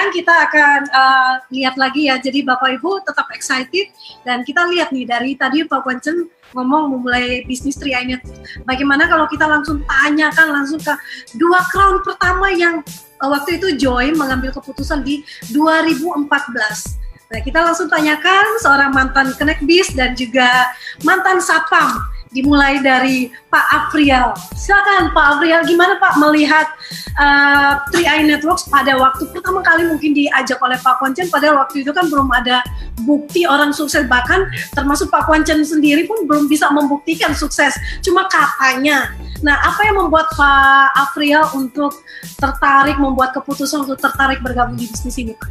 sekarang kita akan uh, lihat lagi ya. Jadi Bapak Ibu tetap excited dan kita lihat nih dari tadi Pak Wancen ngomong memulai bisnis Triainet. Bagaimana kalau kita langsung tanyakan langsung ke dua crown pertama yang uh, waktu itu Joy mengambil keputusan di 2014. Nah, kita langsung tanyakan seorang mantan Connect Bis dan juga mantan Satpam dimulai dari Pak Afrial. Silakan Pak Afrial, gimana Pak melihat uh, Tri Eye Networks pada waktu pertama kali mungkin diajak oleh Pak Kwancen, pada waktu itu kan belum ada bukti orang sukses, bahkan termasuk Pak Kwancen sendiri pun belum bisa membuktikan sukses, cuma katanya. Nah, apa yang membuat Pak Afrial untuk tertarik, membuat keputusan untuk tertarik bergabung di bisnis ini Pak?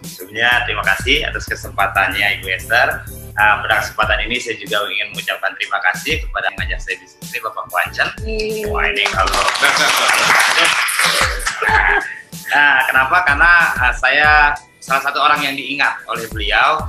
Sebelumnya terima kasih atas kesempatannya Ibu Esther uh, pada kesempatan ini saya juga ingin mengucapkan terima kasih kepada yang ngajak saya di sini Bapak Wancan. Wah ini kalau nah, kenapa? Karena uh, saya salah satu orang yang diingat oleh beliau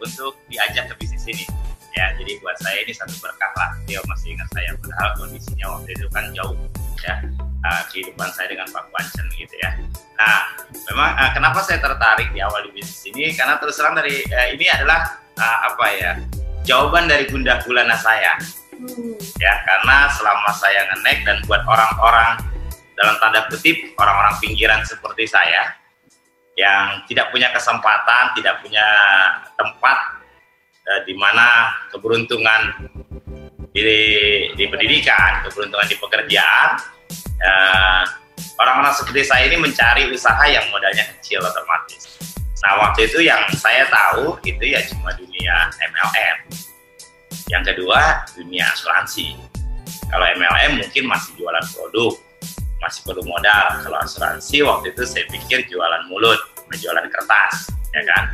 untuk diajak ke bisnis ini. Ya, jadi buat saya ini satu berkah lah. Dia masih ingat saya, padahal kondisinya waktu itu kan jauh ya uh, kehidupan saya dengan Pak Wancan gitu ya. Nah, memang uh, kenapa saya tertarik di awal di bisnis ini? Karena terus terang dari uh, ini adalah uh, apa ya jawaban dari gundah gulana saya hmm. ya karena selama saya ngenek dan buat orang-orang dalam tanda kutip orang-orang pinggiran seperti saya yang tidak punya kesempatan tidak punya tempat uh, di mana keberuntungan di, di pendidikan keberuntungan di pekerjaan uh, orang-orang seperti saya ini mencari usaha yang modalnya kecil otomatis Nah waktu itu yang saya tahu itu ya cuma dunia MLM. Yang kedua dunia asuransi. Kalau MLM mungkin masih jualan produk, masih perlu modal. Kalau asuransi waktu itu saya pikir jualan mulut, menjualan kertas, ya kan.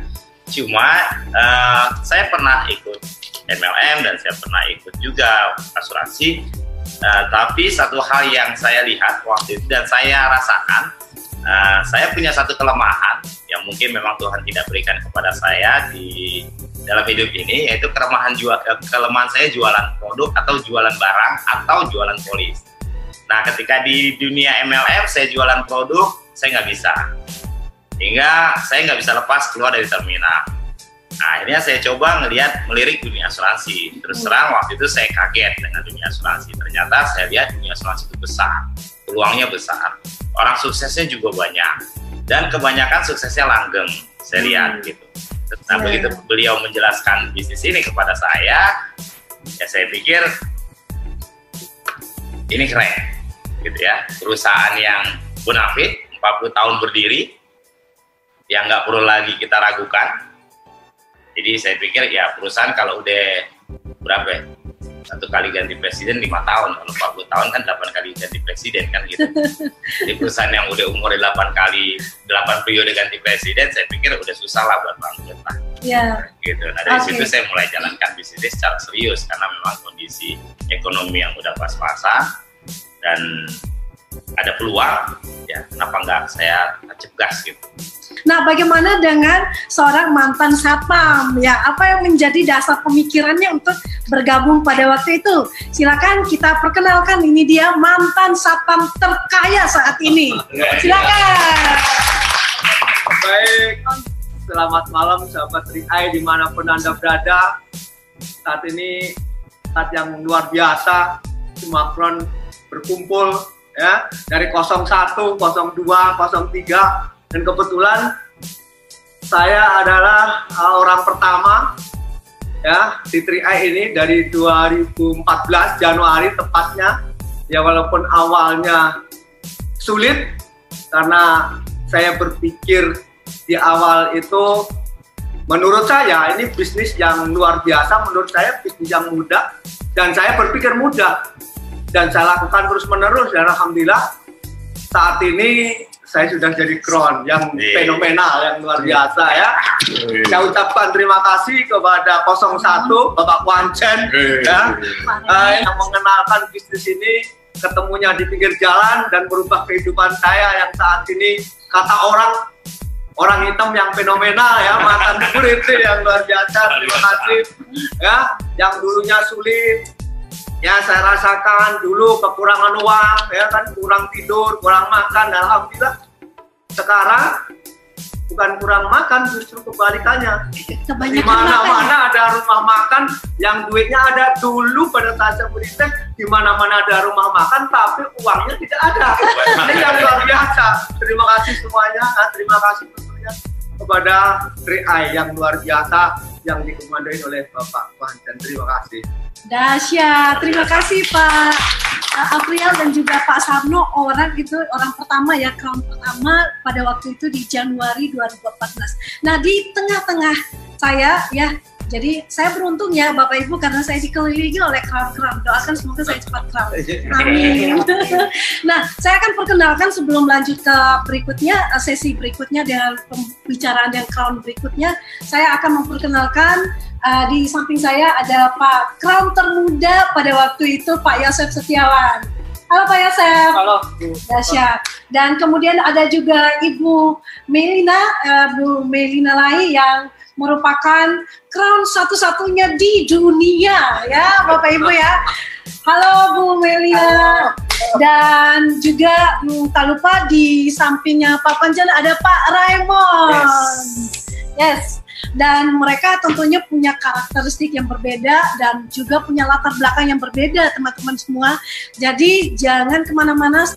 Cuma uh, saya pernah ikut MLM dan saya pernah ikut juga asuransi. Uh, tapi satu hal yang saya lihat waktu itu dan saya rasakan Uh, saya punya satu kelemahan yang mungkin memang Tuhan tidak berikan kepada saya di dalam hidup ini yaitu kelemahan jual eh, kelemahan saya jualan produk atau jualan barang atau jualan polis. Nah, ketika di dunia MLM saya jualan produk, saya nggak bisa. Hingga saya nggak bisa lepas keluar dari terminal. Nah, akhirnya saya coba ngelihat melirik dunia asuransi. Terus terang waktu itu saya kaget dengan dunia asuransi. Ternyata saya lihat dunia asuransi itu besar, peluangnya besar orang suksesnya juga banyak dan kebanyakan suksesnya langgeng saya lihat hmm. gitu nah yeah. begitu beliau menjelaskan bisnis ini kepada saya ya saya pikir ini keren gitu ya perusahaan yang bonafit 40 tahun berdiri yang nggak perlu lagi kita ragukan jadi saya pikir ya perusahaan kalau udah berapa ya? Satu kali ganti presiden lima tahun. Kalau 40 tahun kan delapan kali ganti presiden kan gitu. Jadi perusahaan yang udah umur delapan kali delapan periode ganti presiden saya pikir udah susah lah buat bangkrut lah Ya. gitu. Nah dari okay. situ saya mulai jalankan bisnis secara serius karena memang kondisi ekonomi yang udah pas-pasan dan ada peluang ya kenapa enggak saya tancap gas gitu Nah, bagaimana dengan seorang mantan satpam? Ya, apa yang menjadi dasar pemikirannya untuk bergabung pada waktu itu? Silakan kita perkenalkan ini dia mantan satpam terkaya saat ini. Silakan. Baik, selamat malam sahabat Riai di mana pun anda berada. Saat ini saat yang luar biasa, semua front berkumpul ya dari 01, 02, 03 dan kebetulan saya adalah uh, orang pertama ya di 3 ini dari 2014 Januari tepatnya. Ya walaupun awalnya sulit karena saya berpikir di awal itu menurut saya ini bisnis yang luar biasa menurut saya bisnis yang mudah dan saya berpikir mudah dan saya lakukan terus menerus dan alhamdulillah saat ini saya sudah jadi kron yang yeah. fenomenal, yang luar biasa ya. Yeah. Saya ucapkan terima kasih kepada 01 Bapak Wancen yeah. ya, uh, yang mengenalkan bisnis ini ketemunya di pinggir jalan dan berubah kehidupan saya yang saat ini kata orang orang hitam yang fenomenal ya mantan murid yang luar biasa terima kasih ya yang dulunya sulit ya saya rasakan dulu kekurangan uang ya kan? Kurang tidur kurang makan dan alhamdulillah sekarang bukan kurang makan justru kebalikannya. Di mana mana ada rumah makan yang duitnya ada dulu pada saat saya di mana mana ada rumah makan tapi uangnya tidak ada. Ini yang luar biasa. Terima kasih semuanya Nah, terima kasih tentunya kepada Triai yang luar biasa yang dikomandoi oleh Bapak Wanjan terima kasih Dahsyat. Terima kasih Pak uh, Afrial dan juga Pak Sarno orang itu orang pertama ya crown pertama pada waktu itu di Januari 2014. Nah di tengah-tengah saya ya jadi saya beruntung ya Bapak Ibu karena saya dikelilingi oleh crown-crown. Doakan semoga saya cepat crown. Amin. nah, saya akan perkenalkan sebelum lanjut ke berikutnya, eh, sesi berikutnya dan pembicaraan yang crown berikutnya, saya akan memperkenalkan eh, di samping saya ada Pak Crown termuda pada waktu itu Pak Yosef Setiawan. Halo Pak Yosef. halo Dahsyat. Dan kemudian ada juga Ibu Melina, eh, Bu Melina Lai yang merupakan crown satu-satunya di dunia ya Bapak Ibu ya. Halo Bu Melina. Dan juga hmm, tak lupa di sampingnya Pak Panjan ada Pak Raymond. Yes. Dan mereka tentunya punya karakteristik yang berbeda dan juga punya latar belakang yang berbeda teman-teman semua. Jadi jangan ke mana-mana.